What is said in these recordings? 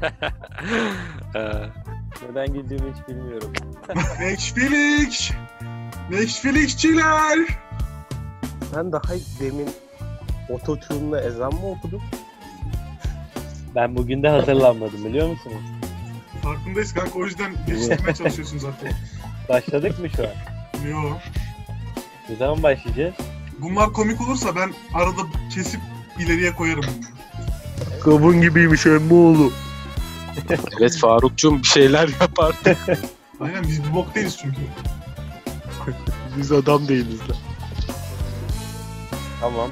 Neden güldüğümü hiç bilmiyorum. Netflix! Netflixçiler! Sen daha demin ototune'la ezan mı okudun? ben bugün de hazırlanmadım biliyor musunuz? Farkındayız kanka o yüzden geçiştirmeye çalışıyorsun zaten. Başladık mı şu an? Yo. Ne zaman başlayacağız? Bunlar komik olursa ben arada kesip ileriye koyarım. Kabun gibiymiş emmoğlu. Evet Farukcuğum bir şeyler yap artık. Aynen biz bir bok değiliz çünkü. Biz adam değiliz de. Tamam.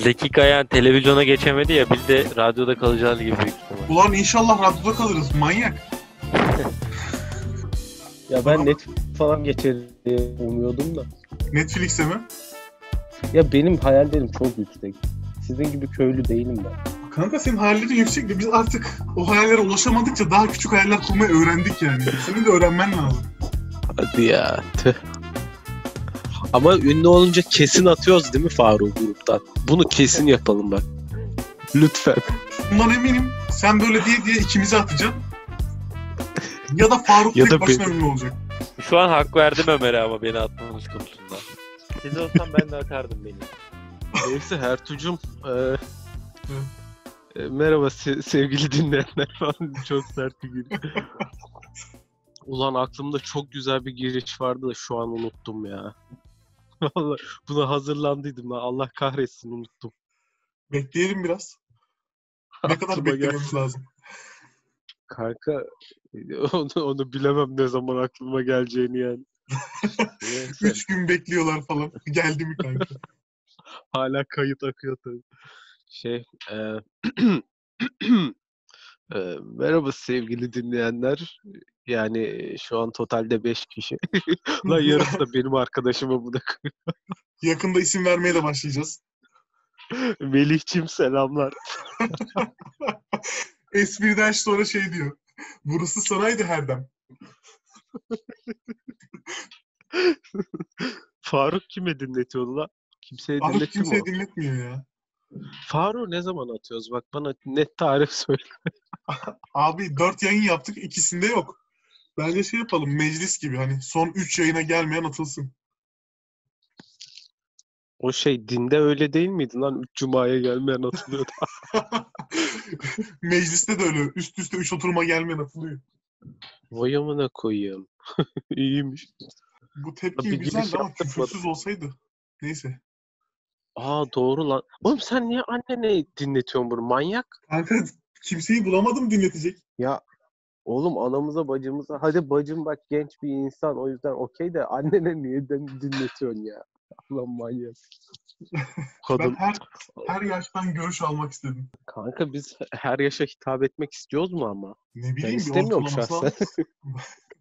Zeki Kayan televizyona geçemedi ya biz de radyoda kalacağız gibi büyük ihtimal. Ulan inşallah radyoda kalırız manyak. Ya ben net falan geçer diye umuyordum da. Netflix'e mi? Ya benim hayallerim çok yüksek. Sizin gibi köylü değilim ben. Kanka senin hayallerin yüksek de biz artık o hayallere ulaşamadıkça daha küçük hayaller kurmayı öğrendik yani. Senin de öğrenmen lazım. Hadi ya. Tüh. Ama ünlü olunca kesin atıyoruz değil mi Faruk gruptan? Bunu kesin yapalım bak. Lütfen. Bundan eminim. Sen böyle diye diye ikimizi atacaksın. Ya da Faruk Ya tek da başına ünlü olacak. Şu an hak verdim Ömer'e ama beni atmanız konusunda. Siz olsam ben de atardım beni. Neyse Hertucuğum. eee, e, merhaba se- sevgili dinleyenler falan. Çok sert bir giriş. Ulan aklımda çok güzel bir giriş vardı da şu an unuttum ya. Vallahi buna hazırlandıydım lan. Allah kahretsin unuttum. Bekleyelim biraz. Ne kadar Aklıma beklememiz lazım. Kanka onu, onu bilemem ne zaman aklıma geleceğini yani. Neyse, Üç gün bekliyorlar falan. Geldi mi kanka? hala kayıt akıyor tabii. Şey, e, e, merhaba sevgili dinleyenler. Yani şu an totalde 5 kişi. Lan yarısı da benim arkadaşıma bu da. Yakında isim vermeye de başlayacağız. Melihçim selamlar. Espriden sonra şey diyor. Burası sanaydı herdem. Faruk kime dinletiyordu lan? Kimseye Faruk kimseye dinletmiyor ya. Faruk ne zaman atıyoruz? Bak bana net tarih söyle. Abi dört yayın yaptık ikisinde yok. Bence şey yapalım meclis gibi hani son üç yayına gelmeyen atılsın. O şey dinde öyle değil miydi lan? Üç cumaya gelmeyen atılıyordu. Mecliste de öyle üst üste üç oturuma gelmeyen atılıyor. Vay amına koyayım. İyiymiş. Bu tepki güzeldi ama küfürsüz olsaydı. Neyse. Aa doğru lan. Oğlum sen niye annene dinletiyorsun bunu? Manyak. Kanka kimseyi bulamadım dinletecek. Ya oğlum anamıza bacımıza hadi bacım bak genç bir insan o yüzden okey de annene niye din- dinletiyorsun ya? Allah manyak. Ben Kadın. her her yaştan görüş almak istedim. Kanka biz her yaşa hitap etmek istiyoruz mu ama? Ne Ben bileyim bir istemiyorum şahsen.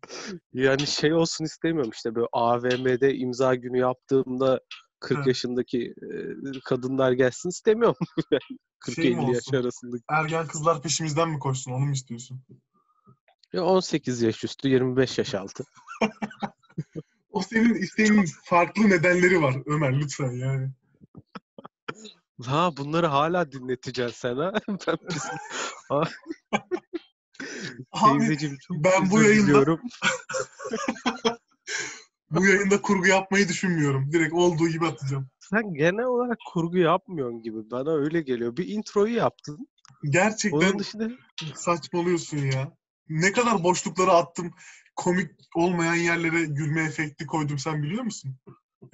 Yani şey olsun istemiyorum işte böyle AVM'de imza günü yaptığımda 40 Hı. yaşındaki kadınlar gelsin istemiyorum. Şey mi 40-50 yaş olsun? arasındaki. Ergen kızlar peşimizden mi koşsun onu mu istiyorsun? Ya 18 yaş üstü, 25 yaş altı. O senin isteğinin farklı nedenleri var Ömer lütfen yani. Ha bunları hala dinleteceksin sen ha. ben pis... Abi Teyzeciğim çok ben bu yayında-. Bu yayında kurgu yapmayı düşünmüyorum. Direkt olduğu gibi atacağım. Sen genel olarak kurgu yapmıyorsun gibi. Bana öyle geliyor. Bir introyu yaptın. Gerçekten Onun dışında saçmalıyorsun ya. Ne kadar boşluklara attım. Komik olmayan yerlere gülme efekti koydum sen biliyor musun?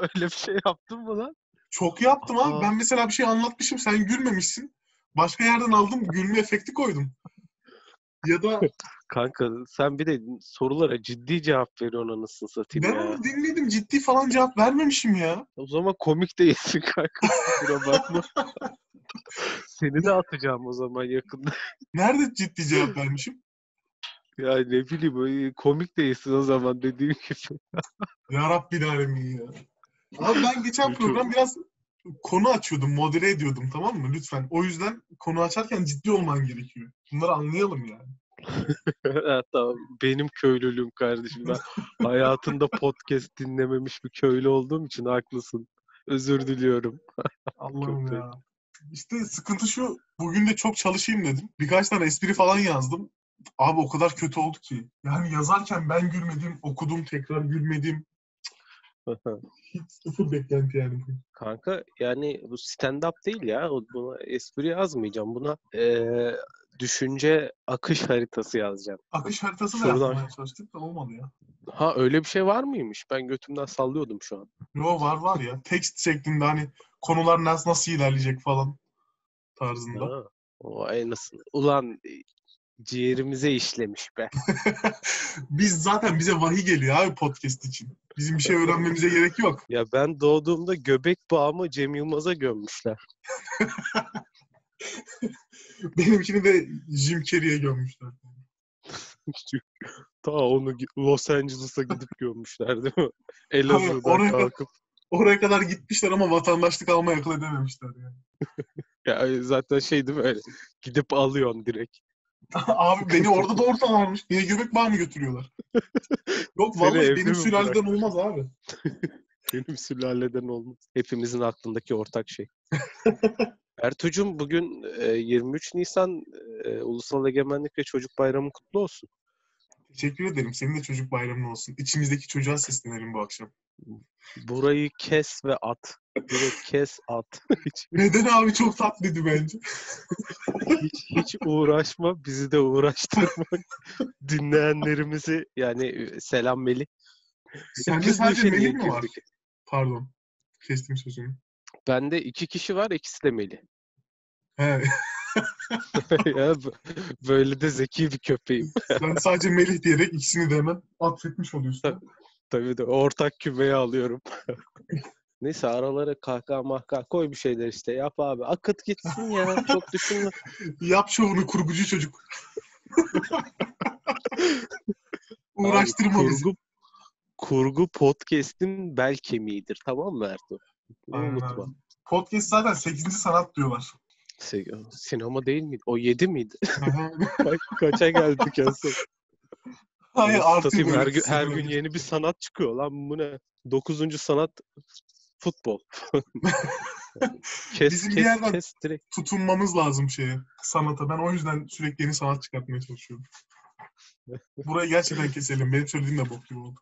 öyle bir şey yaptın mı lan? Çok yaptım abi. Aa. Ben mesela bir şey anlatmışım sen gülmemişsin. Başka yerden aldım gülme efekti koydum. Ya da Kanka sen bir de sorulara ciddi cevap veriyorsun anasını satayım ben ya. onu dinledim ciddi falan cevap vermemişim ya. O zaman komik değilsin kanka. Kusura bakma. Seni de atacağım o zaman yakında. Nerede ciddi cevap vermişim? Ya ne bileyim komik değilsin o zaman dediğim gibi. Ya Rabbi alemin ya. Abi ben geçen program biraz konu açıyordum, modere ediyordum tamam mı? Lütfen. O yüzden konu açarken ciddi olman gerekiyor. Bunları anlayalım yani. Ha, tamam. Benim köylülüğüm kardeşim. Ben hayatında podcast dinlememiş bir köylü olduğum için haklısın. Özür diliyorum. Allah'ım ya. İşte sıkıntı şu. Bugün de çok çalışayım dedim. Birkaç tane espri falan yazdım. Abi o kadar kötü oldu ki. Yani yazarken ben gülmedim, okudum tekrar gülmedim. Hiç sıfır beklenti yani. Kanka yani bu stand-up değil ya. Buna espri yazmayacağım. Buna eee, düşünce akış haritası yazacağım. Akış haritası da Şuradan- yapmaya çalıştık da olmadı ya. Ha öyle bir şey var mıymış? Ben götümden sallıyordum şu an. Yo var var ya. Tekst şeklinde hani konular nasıl, nasıl ilerleyecek falan tarzında. Ha, o aynısını. Ulan e, ciğerimize işlemiş be. Biz zaten bize vahiy geliyor abi podcast için. Bizim bir şey öğrenmemize gerek yok. Ya ben doğduğumda göbek bağımı Cem Yılmaz'a gömmüşler. Benimkini de Jim Carrey'e gömmüşler. Ta onu Los Angeles'a gidip gömmüşler değil mi? Elazığ'dan oraya- kalkıp. Oraya kadar gitmişler ama vatandaşlık almaya akıl edememişler yani. Ya zaten şey değil mi öyle? Gidip alıyorsun direkt. Abi beni orada doğurtalarmış. Niye göbek bağı mı götürüyorlar? Yok vallahi benim sülaleden olmaz abi. Benim sülaleden olmaz. Hepimizin aklındaki ortak şey. Ertuğ'cum bugün e, 23 Nisan e, Ulusal Egemenlik ve Çocuk Bayramı kutlu olsun. Teşekkür ederim. Senin de çocuk bayramın olsun. İçimizdeki çocuğa seslenelim bu akşam. Burayı kes ve at. Direkt kes at. hiç, Neden abi çok tatlıydı bence. hiç, hiç uğraşma. Bizi de uğraştırma. Dinleyenlerimizi yani e, selam Melih. Sende sadece Melih mi var? Pardon. Kestim sözünü. Bende iki kişi var, ikisi de Melih. He, ya böyle de zeki bir köpeğim. sen sadece Melih diyerek ikisini de hemen atfetmiş oluyorsun. Tabii de ortak kümeye alıyorum. Neyse aralara kahkaha mahkaha koy bir şeyler işte. Yap abi. Akıt gitsin ya. Çok düşünme. Yap şovunu kurgucu çocuk. Uğraştırma Abi, bizi. kurgu, kurgu podcast'in bel kemiğidir. Tamam mı Ertuğ? Unutma. Podcast zaten 8. sanat diyorlar. Sinema değil miydi? O 7 miydi? Kaça geldik en son? Hayır Anasını artı satayım, her, gün, her gün yeni bir sanat çıkıyor lan bu ne? Dokuzuncu sanat futbol. kes Bizim bir kes yerden- kes direkt. tutunmamız lazım şeye, sanata. Ben o yüzden sürekli yeni sanat çıkartmaya çalışıyorum. Burayı gerçekten keselim. Benim söylediğim de bok gibi oldu.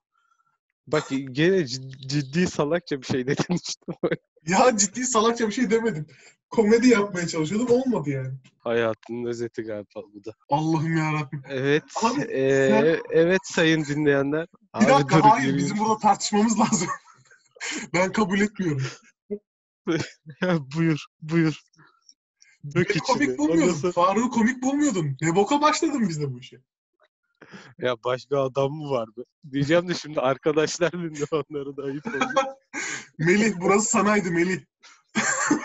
Bak gene cid- ciddi salakça bir şey dedin işte. Ya ciddi salakça bir şey demedim. Komedi yapmaya çalışıyordum. Olmadı yani. Hayatının özeti galiba bu da. Allah'ım yarabbim. Evet. Abi, eee, evet sayın dinleyenler. Bir Abi dakika dur, hayır gireyim. bizim burada tartışmamız lazım. ben kabul etmiyorum. Buyur, buyur. Dök Beni komik bulmuyordun. Sonra- Faruk'u komik bulmuyordun. Ne boka başladın biz de bu işe. Ya başka adam mı var be? Diyeceğim de şimdi arkadaşlar dinliyor onlara da ayıp oldu. Melih burası sanaydı Melih.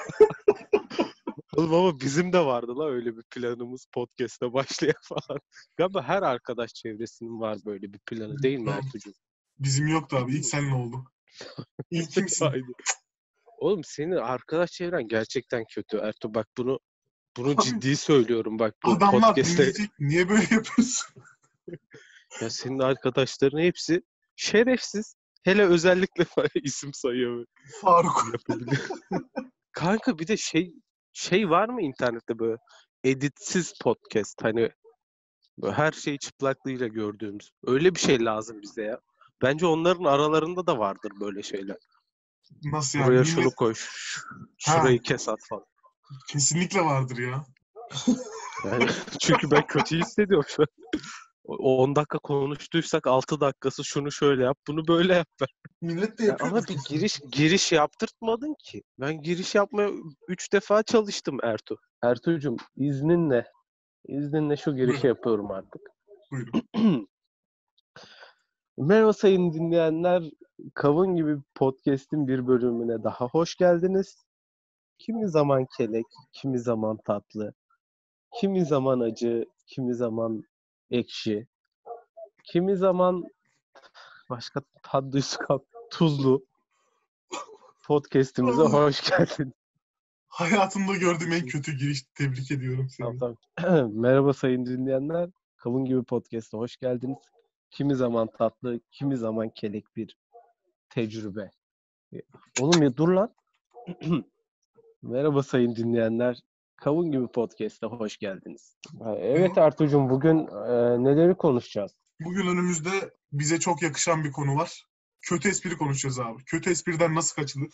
Oğlum ama bizim de vardı la öyle bir planımız podcast'e başlayan falan. Galiba her arkadaş çevresinin var böyle bir planı değil mi. Ertuğrul? Bizim yoktu abi. İlk seninle oldu. İlk kimsin? Oğlum senin arkadaş çevren gerçekten kötü Ertuğ. Bak bunu bunu Abi, ciddi söylüyorum bak bu Adamlar podcast'te. dinleyecek. Niye böyle yapıyorsun? Ya senin arkadaşların hepsi şerefsiz. Hele özellikle isim sayıyor. Faruk. Kanka bir de şey şey var mı internette böyle editsiz podcast hani böyle her şeyi çıplaklığıyla gördüğümüz. Öyle bir şey lazım bize ya. Bence onların aralarında da vardır böyle şeyler. Nasıl yani? Buraya Millet- şunu koy, ş- Ha. şurayı kes at falan. Kesinlikle vardır ya. Yani çünkü ben kötü hissediyorum şu an. O 10 dakika konuştuysak 6 dakikası şunu şöyle yap, bunu böyle yap. Millet de Ya yapıyor. ama bir giriş giriş yaptırtmadın ki. Ben giriş yapmaya 3 defa çalıştım Ertuğ. Ertuğ'cum izninle izninle şu girişi Buyurun. yapıyorum artık. Buyurun. Merhaba sayın dinleyenler. Kavun gibi podcast'in bir bölümüne daha hoş geldiniz. Kimi zaman kelek, kimi zaman tatlı, kimi zaman acı, kimi zaman ekşi, kimi zaman başka tat duyusu tuzlu. Podcast'imize hoş geldin. Hayatımda gördüğüm en kötü giriş. Tebrik ediyorum seni. Tamam, tamam. Merhaba sayın dinleyenler. Kavun gibi podcast'a hoş geldiniz. Kimi zaman tatlı, kimi zaman kelek bir tecrübe. Oğlum ya dur lan. Merhaba sayın dinleyenler. Kavun gibi podcast'a hoş geldiniz. Evet Ertuğ'cum bugün e, neleri konuşacağız? Bugün önümüzde bize çok yakışan bir konu var. Kötü espri konuşacağız abi. Kötü espriden nasıl kaçılır?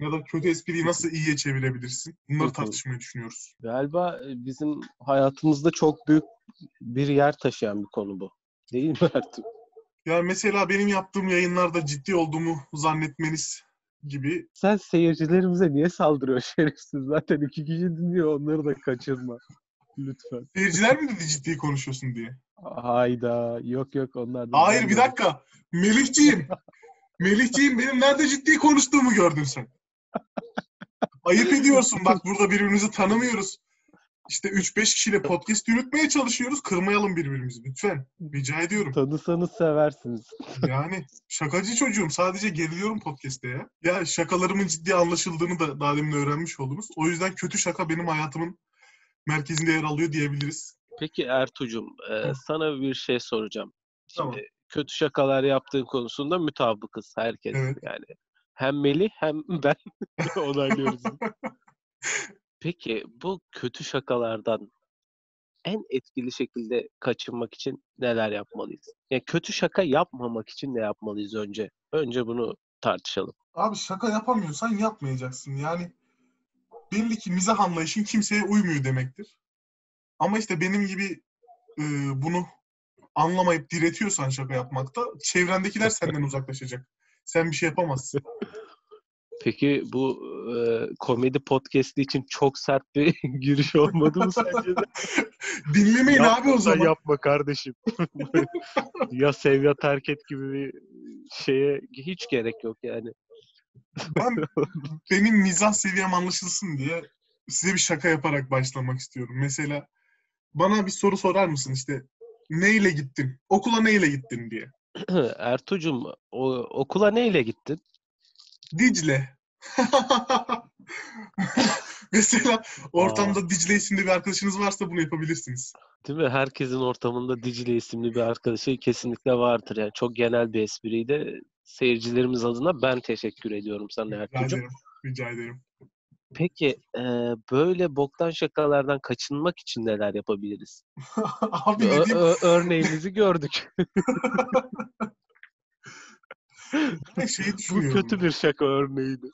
Ya da kötü espriyi nasıl iyiye çevirebilirsin? Bunları tartışmayı düşünüyoruz. Galiba e, bizim hayatımızda çok büyük bir yer taşıyan bir konu bu. Değil mi Ertuğ? Yani mesela benim yaptığım yayınlarda ciddi olduğumu zannetmeniz gibi. Sen seyircilerimize niye saldırıyorsun şerefsiz? Zaten iki kişi dinliyor onları da kaçırma. Lütfen. Seyirciler mi dedi ciddi konuşuyorsun diye? Hayda. Yok yok onlar. Hayır bir dakika. Melihciğim. Melihciğim benim nerede ciddi konuştuğumu gördün sen. Ayıp ediyorsun. Bak burada birbirimizi tanımıyoruz. İşte 3-5 kişiyle podcast yürütmeye çalışıyoruz. Kırmayalım birbirimizi lütfen. Rica ediyorum. Tanısanız seversiniz. Yani şakacı çocuğum. Sadece geriliyorum podcast'te ya. Ya şakalarımın ciddi anlaşıldığını da daha demin öğrenmiş oldunuz. O yüzden kötü şaka benim hayatımın merkezinde yer alıyor diyebiliriz. Peki Ertuğ'cum, e, sana bir şey soracağım. Şimdi Tamam. kötü şakalar yaptığın konusunda mutabıkız herkes. Evet. Yani hem Melih hem ben onaylıyoruz. Peki bu kötü şakalardan en etkili şekilde kaçınmak için neler yapmalıyız? Yani kötü şaka yapmamak için ne yapmalıyız önce? Önce bunu tartışalım. Abi şaka yapamıyorsan yapmayacaksın. Yani belli ki mizah anlayışın kimseye uymuyor demektir. Ama işte benim gibi e, bunu anlamayıp diretiyorsan şaka yapmakta çevrendekiler senden uzaklaşacak. Sen bir şey yapamazsın. Peki bu e, komedi podcast'i için çok sert bir giriş olmadı mı sence de? Dinlemeyin abi o Yapma zaman. yapma kardeşim. ya sev ya terk et gibi bir şeye hiç gerek yok yani. Ben benim mizah seviyem anlaşılsın diye size bir şaka yaparak başlamak istiyorum. Mesela bana bir soru sorar mısın işte neyle gittin? Okula neyle gittin diye. Ertuğ'cum o, okula neyle gittin? Dicle. Mesela ortamda Dicle isimli bir arkadaşınız varsa bunu yapabilirsiniz. Değil mi? Herkesin ortamında Dicle isimli bir arkadaşı kesinlikle vardır. Yani çok genel bir espriydi. Seyircilerimiz adına ben teşekkür ediyorum sana ederim. Rica ederim. Peki e, böyle boktan şakalardan kaçınmak için neler yapabiliriz? Abi ne Ö- ö- örneğimizi gördük. Şeyi Bu düşünüyorum. kötü bir şaka örneğiydi.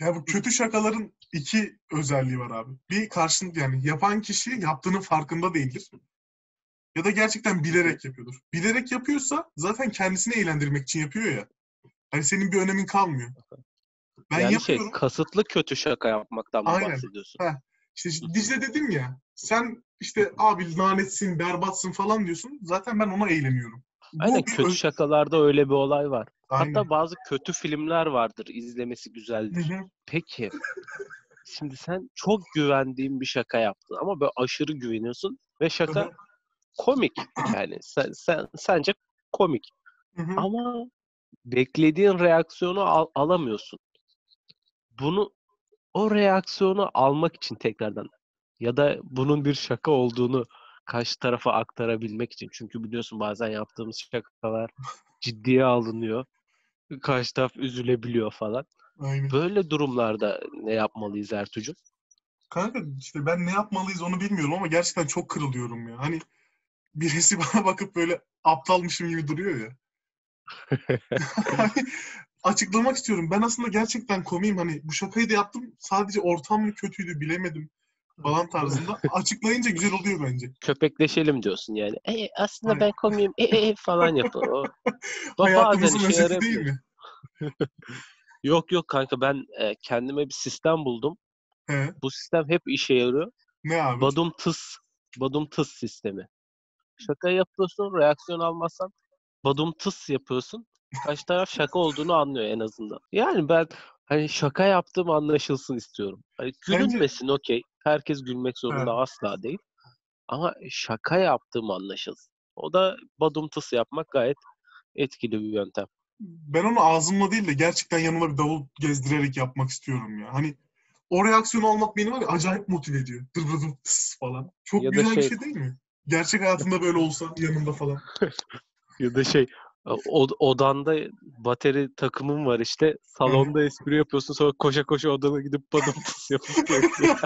Ya bu kötü şakaların iki özelliği var abi. Bir karşın yani yapan kişi yaptığının farkında değildir. Ya da gerçekten bilerek yapıyordur. Bilerek yapıyorsa zaten kendisini eğlendirmek için yapıyor ya. Hani senin bir önemin kalmıyor. Ben yani yapıyorum. şey kasıtlı kötü şaka yapmaktan mı Aynen. bahsediyorsun? İşte Dicle dedim ya. Sen işte abi lanetsin, berbatsın falan diyorsun. Zaten ben ona eğleniyorum. Aynen kötü şakalarda öyle bir olay var. Aynen. Hatta bazı kötü filmler vardır izlemesi Hı güzeldir. hı. Peki şimdi sen çok güvendiğin bir şaka yaptın ama böyle aşırı güveniyorsun ve Hı şaka hı. komik yani sen, sen sence komik Hı hı. ama beklediğin reaksiyonu al- alamıyorsun. Bunu o reaksiyonu almak için tekrardan ya da bunun bir şaka olduğunu karşı tarafa aktarabilmek için. Çünkü biliyorsun bazen yaptığımız şakalar ciddiye alınıyor. Karşı taraf üzülebiliyor falan. Aynen. Böyle durumlarda ne yapmalıyız Ertuğ'cum? Kanka işte ben ne yapmalıyız onu bilmiyorum ama gerçekten çok kırılıyorum ya. Hani birisi bana bakıp böyle aptalmışım gibi duruyor ya. Açıklamak istiyorum. Ben aslında gerçekten komiyim. Hani bu şakayı da yaptım. Sadece ortam mı kötüydü bilemedim falan tarzında. Açıklayınca güzel oluyor bence. Köpekleşelim diyorsun yani. E, aslında Aynen. ben komiyim e, e, e falan yapıyor. O, Hayatımızın özeti değil mi? Yok yok kanka ben e, kendime bir sistem buldum. He. Bu sistem hep işe yarıyor. Ne abi? Badum tıs. Badum tıs sistemi. Şaka yapıyorsun, reaksiyon almazsan badum tıs yapıyorsun. Karşı taraf şaka olduğunu anlıyor en azından. Yani ben hani şaka yaptığım anlaşılsın istiyorum. Hani Bence- gülünmesin okey. Herkes gülmek zorunda asla değil. Ama şaka yaptığım anlaşılsın. O da badum tıs yapmak gayet etkili bir yöntem. Ben onu ağzımla değil de gerçekten yanına bir davul gezdirerek yapmak istiyorum ya. Hani o reaksiyonu almak beni var ya acayip motive ediyor. Dır dır dır tıs falan. Çok Ya güzel bir şey- şey değil mi? Gerçek hayatında böyle olsa yanımda falan. Ya da şey O, odanda bateri takımın var işte. Salonda espri yapıyorsun sonra koşa koşa odana gidip yapıp geliyor.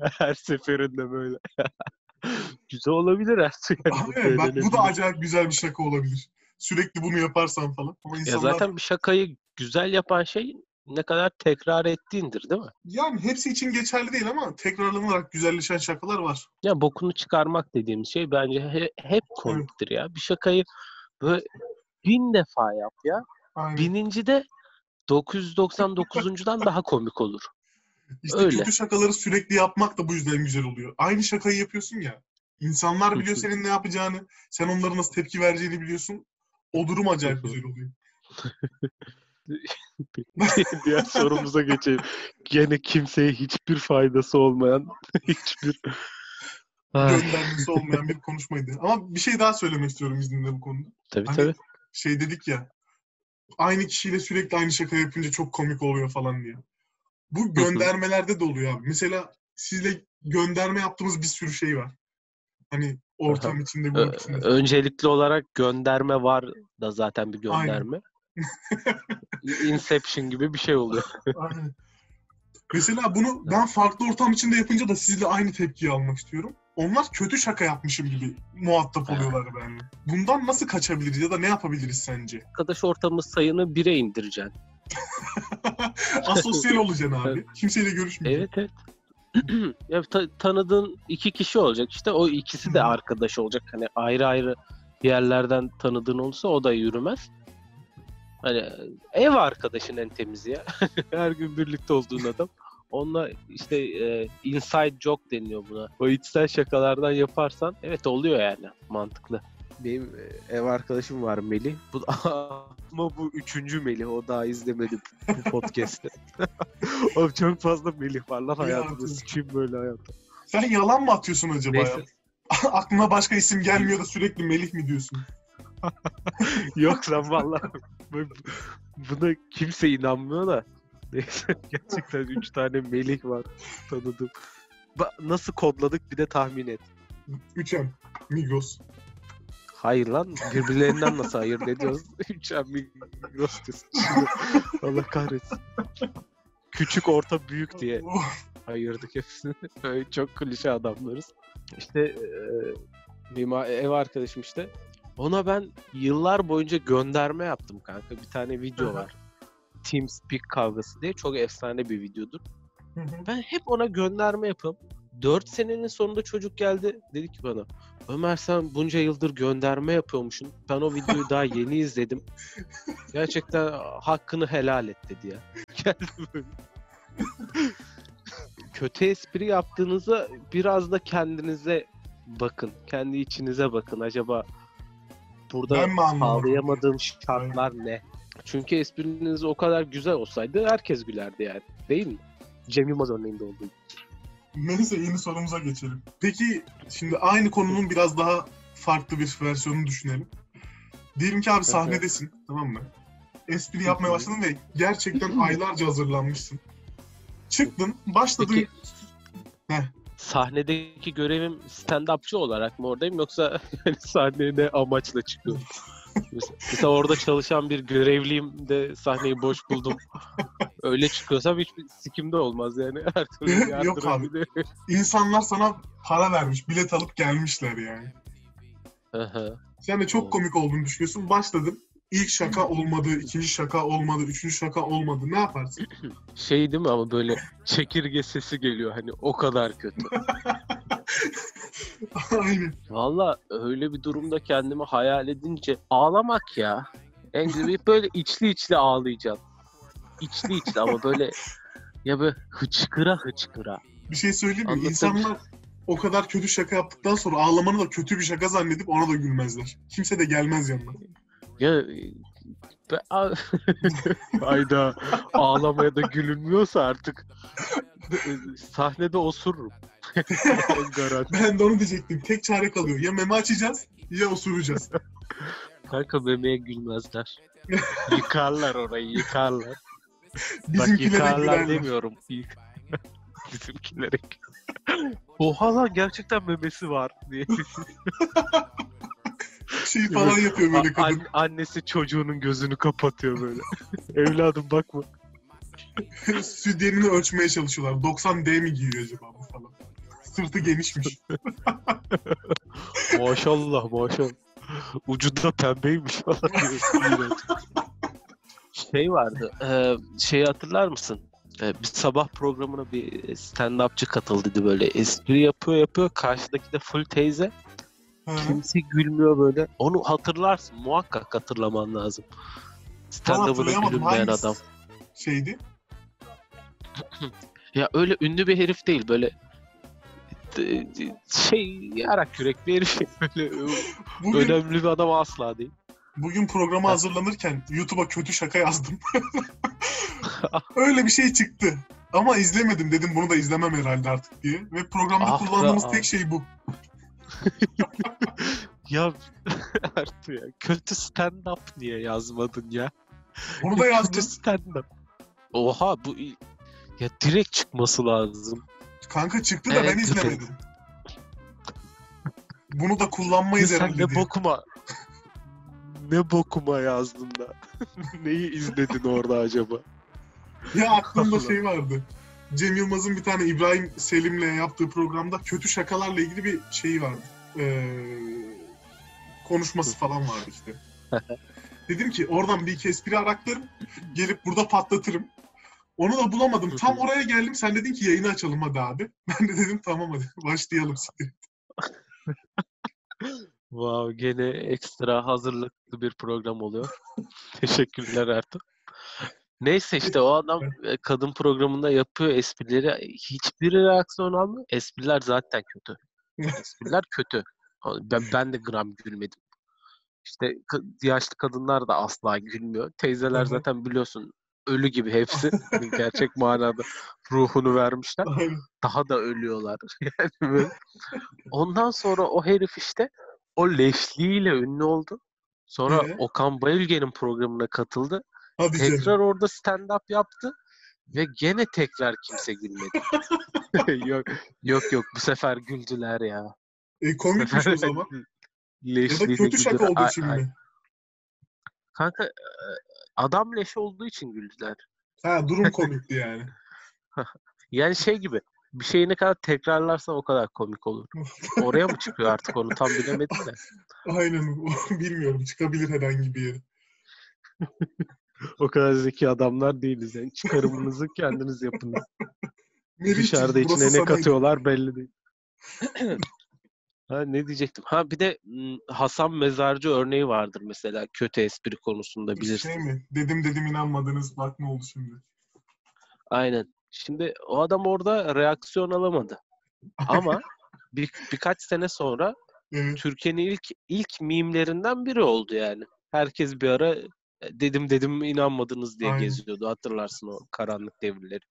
Her seferinde böyle. Güzel olabilir Ertuğ. Yani bu Abi, bak bu da acayip güzel bir şaka olabilir. Sürekli bunu yaparsan falan. Ama Ya insanlar... zaten bir şakayı güzel yapan şey ne kadar tekrar ettiğindir değil mi? Yani hepsi için geçerli değil ama tekrarlanarak güzelleşen şakalar var. Ya bokunu çıkarmak dediğimiz şey bence he- hep komiktir ya. Bir şakayı böyle bin defa yap ya. Aynen. Bininci de 999'uncudan daha komik olur. İşte öyle. kötü şakaları sürekli yapmak da bu yüzden güzel oluyor. Aynı şakayı yapıyorsun ya. İnsanlar biliyor senin ne yapacağını. Sen onlara nasıl tepki vereceğini biliyorsun. O durum acayip güzel oluyor. Diğer sorumuza geçelim. Gene kimseye hiçbir faydası olmayan hiçbir Göndermesi olmayan bir konuşmaydı. Ama bir şey daha söylemek istiyorum izninle bu konuda. tabii Hani tabii. şey dedik ya. Aynı kişiyle sürekli aynı şaka yapınca çok komik oluyor falan diye. Bu göndermelerde de oluyor abi. Mesela sizle gönderme yaptığımız bir sürü şey var. Hani ortam içinde, Ö- grup içinde. öncelikli olarak gönderme var da zaten bir gönderme. Inception gibi bir şey oluyor. Aynen. Mesela bunu ben farklı ortam içinde yapınca da sizle aynı tepkiyi almak istiyorum. Onlar kötü şaka yapmışım gibi muhatap Ha. oluyorlar benimle. Bundan nasıl kaçabiliriz ya da ne yapabiliriz sence? Arkadaş ortamı sayını bire indireceksin. Asosyal olacaksın abi. Kimseyle görüşmeyeceksin. Evet evet. ya ta- tanıdığın iki kişi olacak işte o ikisi de arkadaş olacak. Hani ayrı ayrı yerlerden tanıdığın olursa o da yürümez. Hani ev arkadaşın en temizi ya. Her gün birlikte olduğun adam. Onunla işte e, inside joke deniyor buna. O içsel şakalardan yaparsan evet oluyor yani mantıklı. Benim e, ev arkadaşım var Melih. Bu, ama bu üçüncü Melih. O daha izlemedim bu podcast'te. Oğlum çok fazla Melih var lan hayatımda. Hayatım. Sıçayım böyle hayatım. Sen yalan mı atıyorsun acaba Neyse. ya? Aklına başka isim gelmiyor da sürekli Melih mi diyorsun? Yok sen vallahi bu- buna kimse inanmıyor da. Neyse gerçekten üç tane Melih var tanıdım. Ba- Nasıl kodladık bir de tahmin et. Üçem. Migros. Hayır lan birbirlerinden nasıl ayırt ediyoruz? Üç Migros diyorsun. Allah kahretsin. Küçük, orta, büyük diye ayırdık hepsini. Öyle çok klişe adamlarız. İşte benim a- ev arkadaşım işte. Ona ben yıllar boyunca gönderme yaptım kanka. Bir tane video var. TeamSpeak kavgası diye. Çok efsane bir videodur. Hı hı. Ben hep ona gönderme yapıyorum. 4 senenin sonunda çocuk geldi. Dedi ki bana Ömer sen bunca yıldır gönderme yapıyormuşsun. Ben o videoyu daha yeni izledim. Gerçekten hakkını helal et dedi ya. Geldi böyle. Kötü espri yaptığınızda biraz da kendinize bakın. Kendi içinize bakın. Acaba burada sağlayamadığım şartlar ne? Çünkü espriniz o kadar güzel olsaydı herkes gülerdi yani. Değil mi? Cem Yılmaz örneğinde olduğu gibi. Neyse yeni sorumuza geçelim. Peki şimdi aynı konunun biraz daha farklı bir versiyonunu düşünelim. Diyelim ki abi sahnedesin tamam mı? Espri yapmaya başladın ve gerçekten aylarca hazırlanmışsın. Çıktın, başladın. Peki- Sahnedeki görevim stand-upçı olarak mı oradayım yoksa yani sahneye ne amaçla çıkıyorum? mesela, orada çalışan bir görevliyim de sahneyi boş buldum. Öyle çıkıyorsam hiçbir sikimde olmaz yani. Her türlü Yok yardırabilir. İnsanlar sana para vermiş, bilet alıp gelmişler yani. Sen de çok komik olduğunu düşünüyorsun. Başladın. İlk şaka olmadı, ikinci şaka olmadı, üçüncü şaka olmadı. Ne yaparsın? şey değil mi ama böyle çekirge sesi geliyor hani o kadar kötü. Aynen. Valla öyle bir durumda kendimi hayal edince ağlamak ya. En güzeli böyle içli içli ağlayacaksın. İçli içli ama böyle ya böyle hıçkıra hıçkıra. Bir şey söyleyeyim mi? Anlatabilir. İnsanlar o kadar kötü şaka yaptıktan sonra ağlamanı da kötü bir şaka zannedip ona da gülmezler. Kimse de gelmez yanına. Ya be- a- Hayda ağlamaya da gülünmüyorsa artık sahnede osururum. Ben de onu diyecektim. Tek çare kalıyor. Ya meme açacağız ya osuracağız. Kanka memeye gülmezler. Yıkarlar orayı yıkarlar. Bak Bizimkilere yıkarlar gülerler. demiyorum. Yık- Bizimkilere. Oha lan gerçekten memesi var diye. Şey falan yapıyor böyle kadın. an- annesi çocuğunun gözünü kapatıyor böyle. Evladım bakma. Sütyenini ölçmeye çalışıyorlar. 90D mi giyiyor acaba bu falan. Sırtı genişmiş. Maşallah maşallah. Ucunda pembeymiş falan. şey vardı. E, şeyi hatırlar mısın? E, bir sabah programına bir stand-upçı katıldıydı böyle. Espri yapıyor yapıyor. Karşıdaki de full teyze. Kimse gülmüyor böyle. Onu hatırlarsın. Muhakkak hatırlaman lazım. Gülünmeyen Hangisi adam. Şeydi. Ya öyle ünlü bir herif değil. Böyle şey yarak yürek bir herif. Böyle Bugün, önemli bir adam asla değil. bugün programa hazırlanırken YouTube'a kötü şaka yazdım. Öyle bir şey çıktı. Ama izlemedim dedim bunu da izlemem herhalde artık diye. Ve programda Ah kullandığımız abi. tek şey bu. Ya Ertuğ ya kötü stand-up niye yazmadın ya? Onu da Kötü yazdım. stand-up. Oha bu ya direkt çıkması lazım. Kanka çıktı da Evet, ben izlemedim. Bunu da kullanmayız Sen herhalde ne diye. bokuma ne bokuma yazdın da. Neyi izledin orada acaba? Ya aklımda şey vardı. Cem Yılmaz'ın bir tane İbrahim Selim'le yaptığı programda kötü şakalarla ilgili bir şeyi vardı. Ee, konuşması falan vardı işte. Dedim ki oradan bir iki espri araklarım. Gelip burada patlatırım. Onu da bulamadım. Tam oraya geldim. Sen dedin ki yayını açalım hadi abi. Ben de dedim tamam hadi başlayalım. Wow, gene ekstra hazırlıklı bir program oluyor. Teşekkürler Ertuğ. Neyse işte o adam e, kadın programında yapıyor esprileri. Hiçbir reaksiyon almıyor. Espriler zaten kötü. Espriler kötü. Ben, ben de gram gülmedim. İşte yaşlı kadınlar da asla gülmüyor. Teyzeler zaten biliyorsun ölü gibi hepsi. Gerçek manada ruhunu vermişler. Daha da ölüyorlar. Yani böyle. Ondan sonra o herif işte o leşliğiyle ünlü oldu. Sonra Ee? Okan Bayülgen'in programına katıldı. Hadi Tekrar canım. orada stand-up yaptı. Ve gene tekrar kimse gülmedi. yok, yok yok bu sefer güldüler ya. E, komikmiş o zaman. Ya da kötü şaka olduğu için mi? Kanka e, adam leşi olduğu için güldüler. Ha durum komikti yani. Yani şey gibi bir şeyi ne kadar tekrarlarsan o kadar komik olur. Oraya mı çıkıyor artık onu tam bilemedim de. Aynen. Bilmiyorum. Çıkabilir herhangi bir yere. O kadar zeki adamlar değiliz. Yani çıkarımınızı kendiniz yapınız. Dışarıda içine ne katıyorlar belli değil. ha ne diyecektim? Ha bir de Hasan Mezarcı örneği vardır mesela kötü espri konusunda bilirsin. Şey mi? Dedim dedim inanmadınız. Bak ne oldu şimdi. Aynen. Şimdi o adam orada reaksiyon alamadı. Ama bir, birkaç sene sonra Evet. Türkiye'nin ilk ilk mimlerinden biri oldu yani. Herkes bir ara dedim dedim inanmadınız diye Aynen. geziyordu. Hatırlarsın o karanlık devirleri.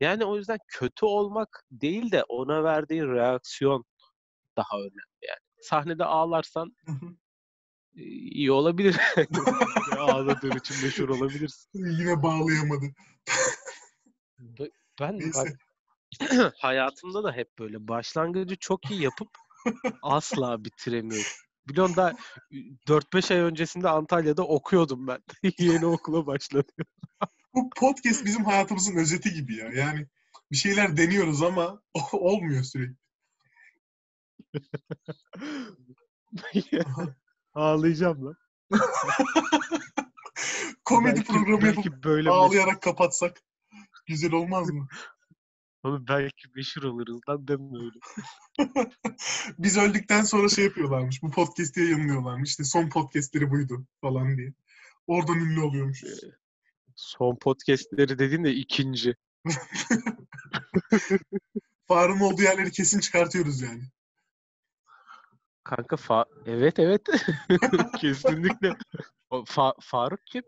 Yani o yüzden kötü olmak değil de ona verdiği reaksiyon daha önemli yani. Sahnede ağlarsan e, iyi olabilir. Ağladığın için meşhur olabilirsin. Yine bağlayamadı. Ben hayatımda da hep böyle başlangıcı çok iyi yapıp asla bitiremiyorum. Biliyorsun da 4-5 ay öncesinde Antalya'da okuyordum ben. Yeni okula başladım. Bu podcast bizim hayatımızın özeti gibi ya. Yani bir şeyler deniyoruz ama olmuyor sürekli. Ağlayacağım lan. Komedi Belki- programı yapıp belki böyle ağlayarak kapatsak güzel olmaz mı? Oğlum belki meşhur oluruz lan deme öyle. Biz öldükten sonra şey yapıyorlarmış. Bu podcast'i yayınlıyorlarmış. İşte son podcast'leri buydu falan diye. Oradan ünlü oluyormuş. Son podcastleri dediğin de ikinci. Farın olduğu yerleri kesin çıkartıyoruz yani. Kanka fa evet evet. Kesinlikle. O Fa- Faruk kim?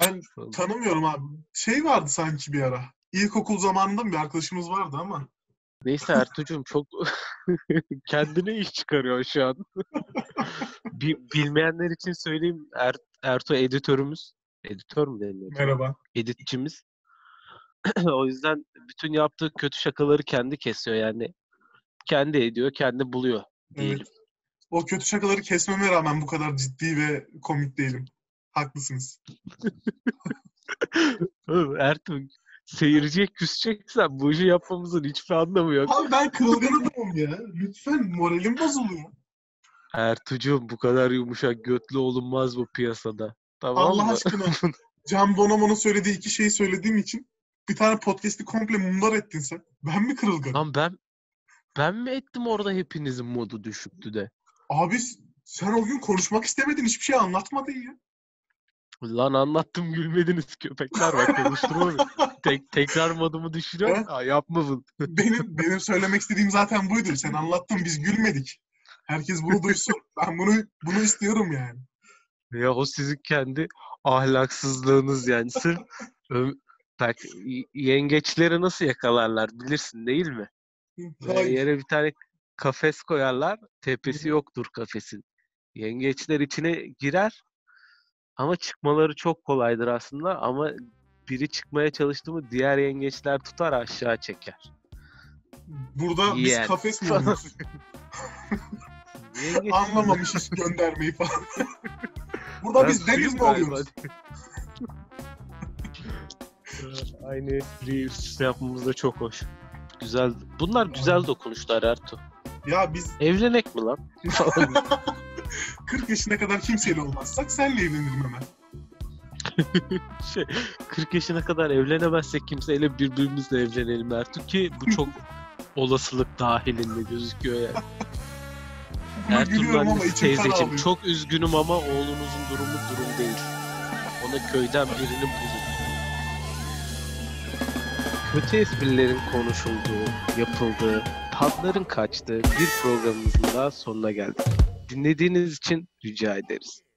Ben tanımıyorum abi. Şey vardı sanki bir ara. İlkokul zamanında bir arkadaşımız vardı ama. Neyse Ertuğ'cum çok kendine iş çıkarıyor şu an. Bi- bilmeyenler için söyleyeyim er Ertuğ editörümüz. Editör mü deniyor? Merhaba. Editçimiz. o yüzden bütün yaptığı kötü şakaları kendi kesiyor yani. Kendi ediyor, kendi buluyor diyelim. Evet. O kötü şakaları kesmeme rağmen bu kadar ciddi ve komik değilim. Haklısınız. Ertuğ seyirciye küseceksen bu işi yapmamızın hiçbir anlamı yok. Abi ben kırılgan adamım ya. Lütfen moralim bozuluyor. Ertuğ'cum bu kadar yumuşak götlü olunmaz bu piyasada. Tamam Allah mı? aşkına. Can Bonomo'nun söylediği iki şeyi söylediğim için bir tane podcast'i komple mundar ettin sen. Ben mi kırılgan? Lan ben ben mi ettim orada hepinizin modu düşüktü de. Abi sen o gün konuşmak istemedin. Hiçbir şey anlatmadın ya. Lan anlattım gülmediniz köpekler bak konuşturma. Tek, tekrar modumu düşürüyor. Aa, yapma bunu. Benim benim söylemek istediğim zaten buydu. Sen anlattın biz gülmedik. Herkes bunu duysun. Ben bunu bunu istiyorum yani. Ya o sizin kendi ahlaksızlığınız yani. Sırf bak yengeçleri nasıl yakalarlar bilirsin değil mi? Böyle yere bir tane kafes koyarlar. Tepesi yoktur kafesin. Yengeçler içine girer ama çıkmaları çok kolaydır aslında ama biri çıkmaya çalıştı mı diğer yengeçler tutar aşağı çeker. Burada biz Yen. kafes mi oluyoruz? Yengeç Anlamamışız göndermeyi falan. Burada Ben biz deniz mi oluyoruz? Aynı üste yapmamız da çok hoş. Güzel. Bunlar güzel dokunuşlar Ertuğ. Ya biz Evlenek mi lan? 40 yaşına kadar kimseyle olmazsak senle evlenirim hemen. şey, 40 yaşına kadar evlenemezsek kimseyle birbirimizle evlenelim Ertuğ ki bu çok olasılık dahilinde gözüküyor yani. Ertuğrul annesi teyzeciğim çok üzgünüm ama oğlunuzun durumu durum değil. Ona köyden birini bulun. Kötü esprilerin konuşulduğu, yapıldığı, tatların kaçtığı bir programımızın daha sonuna geldik. Dinlediğiniz için rica ederiz.